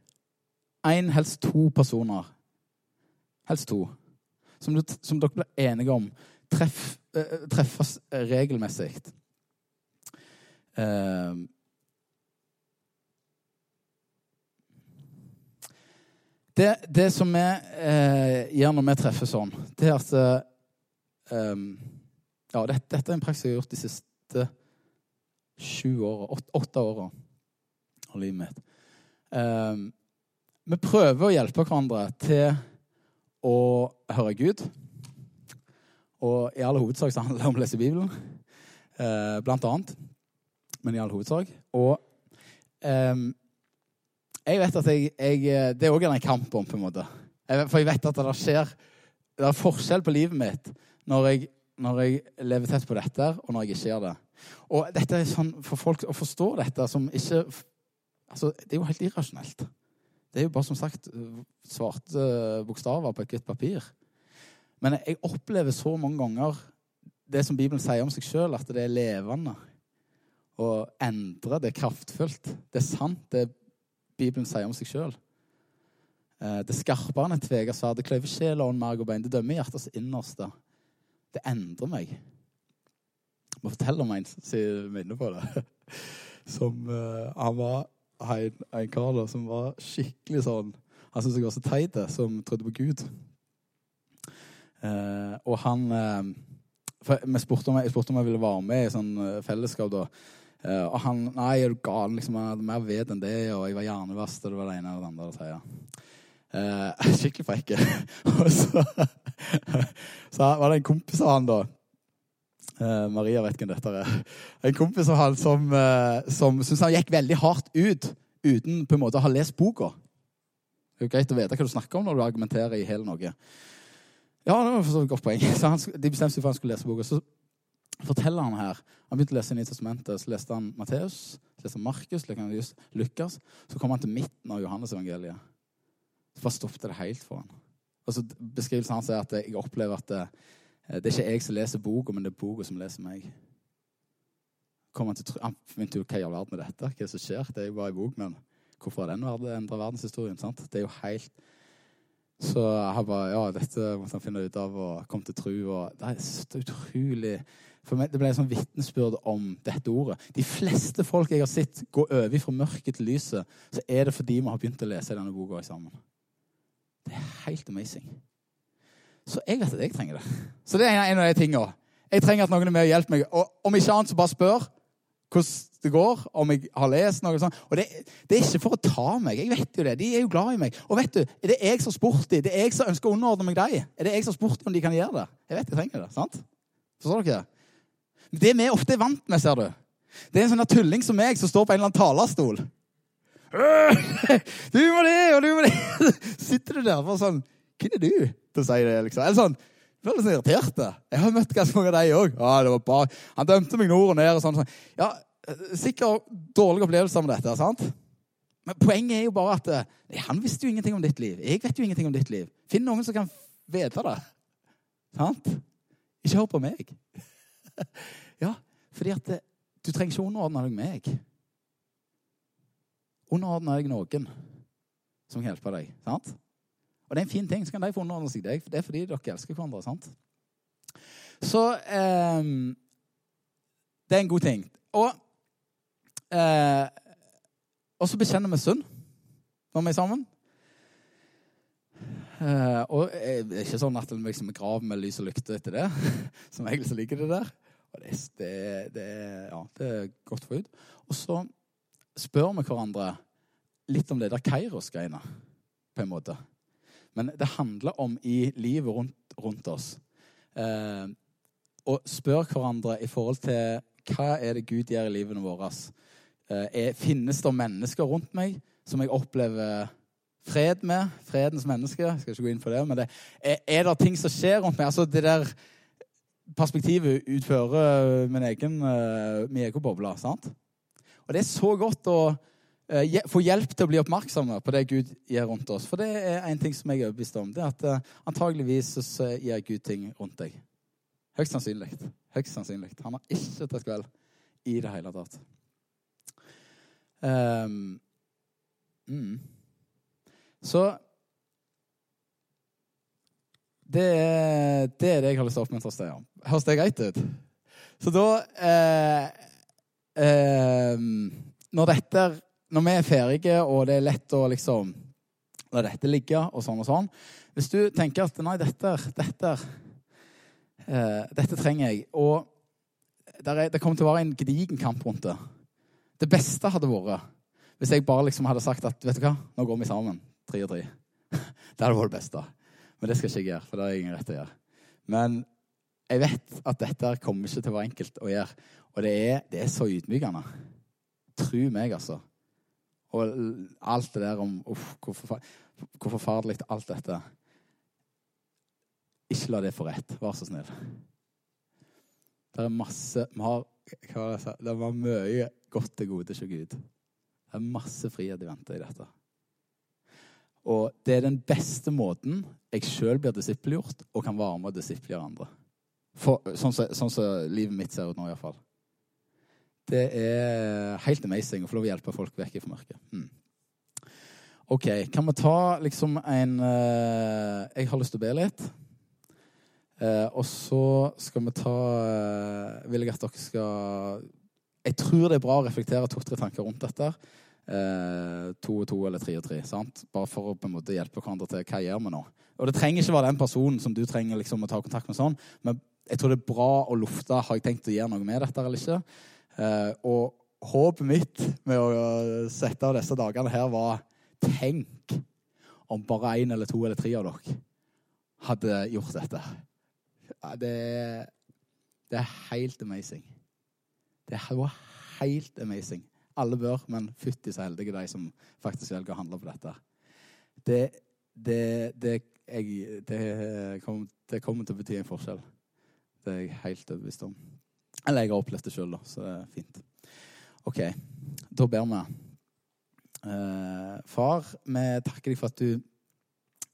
én, helst to personer. Helst to. Som, du, som dere blir enige om. Treff, eh, treffes regelmessig. Eh, Det, det som vi eh, gjør når vi treffes sånn, det er at eh, Ja, dette, dette, er en praksis jeg har gjort de siste sju åra, åtte åra av livet mitt. Eh, vi prøver å hjelpe hverandre til å høre Gud. Og i all hovedsak så handler det om å lese Bibelen, eh, blant annet. Men i all hovedsak. Og eh, jeg vet at jeg, jeg Det er òg en kamp om, på en måte. For jeg vet at det skjer Det er forskjell på livet mitt når jeg, når jeg lever tett på dette, og når jeg ikke gjør det. Og dette er sånn for folk å forstå dette som ikke Altså, det er jo helt irrasjonelt. Det er jo bare som sagt svarte bokstaver på et hvitt papir. Men jeg opplever så mange ganger det som Bibelen sier om seg sjøl, at det er levende. Og endre, det er kraftfullt. Det er sant. det Bibelen sier om seg sjøl. Eh, det skarpere enn et tvega sverd. Det kløyver sjel, ånd, merg og bein. Det dømmer hjertets innerste. Det endrer meg. Jeg må fortelle om en som minner på det. [laughs] Som uh, Han var en, en kar da, som var skikkelig sånn Han syntes jeg var så teit, som trodde på Gud. Eh, og han eh, for Jeg spurte om jeg, spurte om jeg ville være med i sånn fellesskap. da Eh, og han Nei, er du gal? Liksom, jeg hadde mer ved enn det, og jeg var hjernevask, og det var det ene eller det andre. sier jeg. Uh, skikkelig frekk. [laughs] og så, [laughs] så var det en kompis av han, da. Uh, Maria vet hvem dette er. En kompis av han som, uh, som syntes han gikk veldig hardt ut uten på en måte å ha lest boka. Det er jo greit å vite hva du snakker om når du argumenterer i hele noe. Ja, det var vidt godt poeng. [laughs] Så han, de bestemte seg for at han skulle lese boka. Så forteller han her Han begynte å lese i testamentet. Så leste han Matteus, så leste han Markus, Lukas. Så kom han til midten av Johannes-evangeliet. Så bare stoppet det helt for han. Og så Beskrivelsen hans er at jeg opplever at det, det er ikke jeg som leser boka, men det er boka som leser meg. kom han til Han begynte jo hva i all verden er dette? Hva er det som skjer? Det er jo bare en bok, men hvorfor har den endra verdenshistorien? sant? Det er jo helt Så jeg bare Ja, dette måtte han finne ut av og kom til tro. Og det er så utrolig For meg, Det ble en sånn vitnesbyrd om dette ordet. De fleste folk jeg har sett gå over fra mørket til lyset, så er det fordi vi har begynt å lese denne boka sammen. Det er helt amazing. Så jeg vet at jeg trenger det. Så det er en av de tingene. Jeg trenger at noen er med og hjelper meg. Og om ikke annet, så bare spør hvordan det går, om jeg har lest noe sånt. Og det, det, er ikke for å ta meg. Jeg vet jo det. De er jo glad i meg. Og vet du, er det jeg som har spurt dem? Det er jeg som ønsker å underordne meg dem? Er det jeg som har spurt om de kan gjøre det? Jeg vet jeg trenger det. sant? Forstår dere? Det vi ofte er vant med, ser du, det er en sånn tulling som meg som står på en eller annen talerstol. [laughs] Du må det, og du må det. [laughs] Sitter du der bare sånn Hvem er du å si det? liksom? Eller sånn, jeg ble sånn irritert. Jeg har møtt ganske mange av de òg. Han dømte meg nord og ned. og sånn. Ja, Sikkert dårlige opplevelser med dette. sant? Men poenget er jo bare at nei, han visste jo ingenting om ditt liv. Jeg vet jo ingenting om ditt liv. Finn noen som kan vite det. Sant? Ikke hør på meg. [laughs] ja, fordi at du trenger ikke underordne deg meg. Underordne deg noen som kan hjelpe deg. sant? Og det er en fin ting. Så kan de få underordne seg deg. Det er fordi dere elsker hverandre. sant? Så eh, det er en god ting. Og, eh, og så bekjenner vi synd når vi er sammen. Eh, og det er ikke sånn at vi liksom graver med lys og lykte etter det. [laughs] Som egentlig så ligger det der. Og det, det, det, ja, det er godt å få ut. Og så spør vi hverandre litt om det der Kairos-greiene, på en måte. Men det handler om i livet rundt, rundt oss. Eh, og spør hverandre i forhold til hva er det Gud gjør i livene våre. Eh, finnes det mennesker rundt meg som jeg opplever fred med? Fredens mennesker. Jeg skal ikke gå inn på det. Men det, er, er, det ting som skjer rundt meg? Altså det der perspektivet utfører min egen, uh, min egen boble. sant? Og det er så godt å få hjelp til å bli oppmerksomme på det Gud gjør rundt oss. For det er en ting som jeg er overbevist om. Det er at uh, antageligvis så gjør Gud ting rundt deg. Høyst sannsynlig. Høyst sannsynlig. Han har ikke tatt kveld i det hele tatt. Um, mm. Så det er, det er, det jeg har lyst til å oppmuntre oss til. Høres det greit ut? Så da eh, eh, når, dette, når vi er ferdige, og det er lett å liksom la dette ligge, og sånn og sånn Hvis du tenker at nei, dette, dette, eh, dette trenger jeg Og er, det kommer til å være en gedigen kamp rundt det. Det beste hadde vært hvis jeg bare liksom hadde sagt at vet du hva, nå går vi sammen. Tre og tre. [laughs] Det hadde vært det beste. Men det skal ikke jeg gjøre, for det har jeg ingen rett til å gjøre. Men jeg vet at dette kommer ikke til å være enkelt å gjøre. Og det er, det er så ydmykende. Tro meg, altså. Og alt det der om uff, hvor, hvor forferdelig alt dette Ikke la det få rett. Vær så snill. Det er masse Vi har hva det, det var mye godt til gode hos Gud. Det er masse frihet i vente i dette. Og det er den beste måten jeg sjøl blir disippelgjort og kan være med og disippelgjøre andre. For, sånn som sånn så livet mitt ser ut nå, iallfall. Det er helt amazing å få lov å hjelpe folk vekk fra mørket. Mm. OK, kan vi ta liksom en uh, Jeg har lyst til å be litt. Uh, og så skal vi ta uh, Vil jeg at dere skal Jeg tror det er bra å reflektere to-tre tanker rundt dette Uh, to og to eller tre og tre. Sant? Bare for å på en måte hjelpe hverandre til hva gjør vi nå. Og det trenger ikke være den personen som du trenger liksom, å ta kontakt med sånn, men jeg tror det er bra å lufte har jeg tenkt å gjøre noe med dette eller ikke. Eh, og håpet mitt med å sette av disse dagene her var tenk om bare én eller to eller tre av dere hadde gjort dette. Det, det er helt amazing. Det var helt amazing. Alle bør, men fytti så heldige de som faktisk velger å handle på dette. Det, det, det, jeg, det, kom, det kommer til å bety en forskjell. Det er jeg helt overbevist om. Eller jeg har opplevd det sjøl, så det er fint. OK, da ber vi. Uh, far, vi takker deg for at du,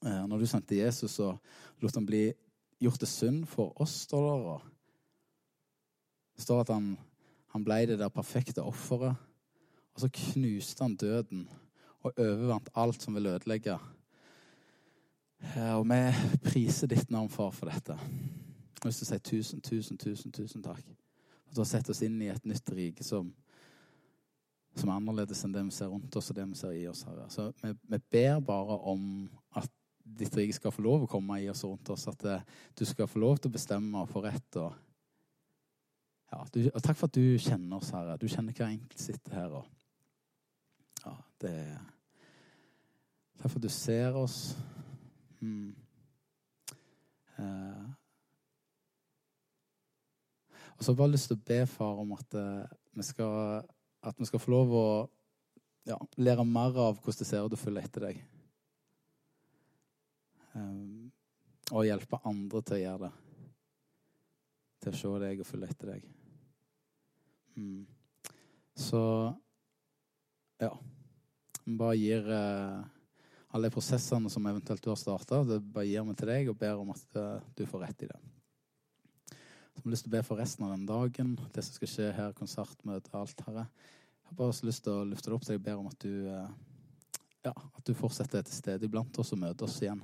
uh, når du sendte Jesus, så lot han bli gjort til synd for oss, står det. Og står at han Han ble det der perfekte offeret. Og så knuste han døden og overvant alt som vil ødelegge. Og vi priser ditt navn, far, for dette. Jeg har lyst til å si tusen, tusen, tusen, tusen takk. At du har sett oss inn i et nytt rike som, som er annerledes enn det vi ser rundt oss og det vi ser i oss. Herre. Så vi, vi ber bare om at ditt rike skal få lov å komme i oss og rundt oss. At det, du skal få lov til å bestemme og få rett. Og, ja, du, og takk for at du kjenner oss, Herre. Du kjenner hver enkelt sitter her. Og, ja, det Takk for at du ser oss. Mm. Eh. Og så har jeg bare lyst til å be far om at, uh, vi, skal, at vi skal få lov å ja, lære mer av hvordan det ser ut å følge etter deg. Um, og hjelpe andre til å gjøre det. Til å se deg og følge etter deg. Mm. Så ja. Vi bare gir uh, alle de prosessene som eventuelt du har starta, bare gir vi til deg og ber om at uh, du får rett i det. Så har lyst til å be for resten av den dagen, det som skal skje her, konsertmøte, alt, Herre. Jeg har bare lyst til å løfte det opp deg. Jeg ber om at du, uh, ja, at du fortsetter til stede iblant oss og møter oss igjen.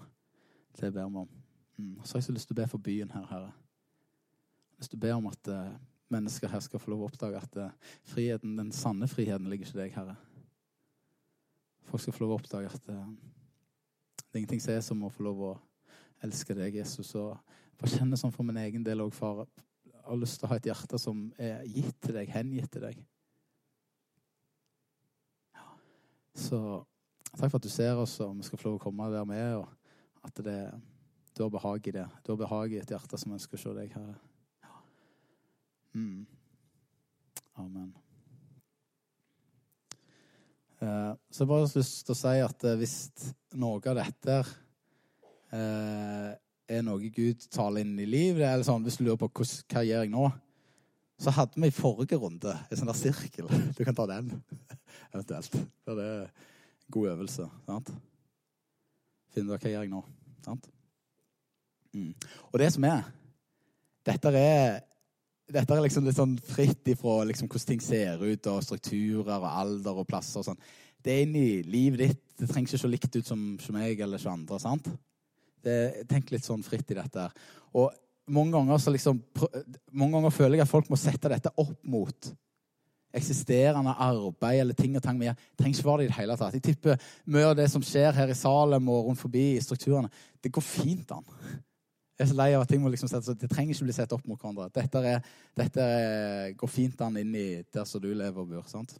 Det ber vi om. Mm. Så har jeg så lyst til å be for byen her, Herre. Jeg har lyst til å be om at uh, mennesker her skal få lov å oppdage at uh, friheten, den sanne friheten ligger ikke deg, Herre. Folk skal få lov å oppdage at uh, det er ingenting som er som å få lov å elske deg, Jesus. Og bare kjenne sånn for min egen del òg, far. Jeg har lyst til å ha et hjerte som er gitt til deg, hengitt til deg. Ja. Så takk for at du ser oss, og vi skal få lov å komme der med. og at det, du har behag i det. Du har behag i et hjerte som ønsker å se deg, Herre. Ja. Mm. Amen. Eh, så jeg bare har lyst til å si at uh, hvis noe av dette uh, er noe Gud taler inn i livet, eller sånn, hvis du lurer på hva, hva gjør jeg nå, så hadde vi i forrige runde en sånn der sirkel. [laughs] Du kan ta den [laughs] eventuelt. Det er en god øvelse. sant? Finn ut hva gjør jeg nå. Sant? Mm. Og det som er Dette er, dette er liksom litt sånn fritt ifra liksom hvordan ting ser ut, og strukturer og alder og plasser og sånn. Det er inni livet ditt. Det trenger ikke se likt ut som, som meg eller som andre. sant? Det, tenk litt sånn fritt i dette. Og mange ganger, liksom, mange ganger føler jeg at folk må sette dette opp mot eksisterende arbeid eller ting og tang gjør, trenger ikke være det i det hele tatt. Jeg tipper mye av det som skjer her i Salem og rundt forbi i strukturene, det går fint an. Jeg er så lei av at ting må liksom settes, Det trenger ikke bli sett opp mot hverandre. Dette, er, dette går fint an inn i der som du lever og bor. sant?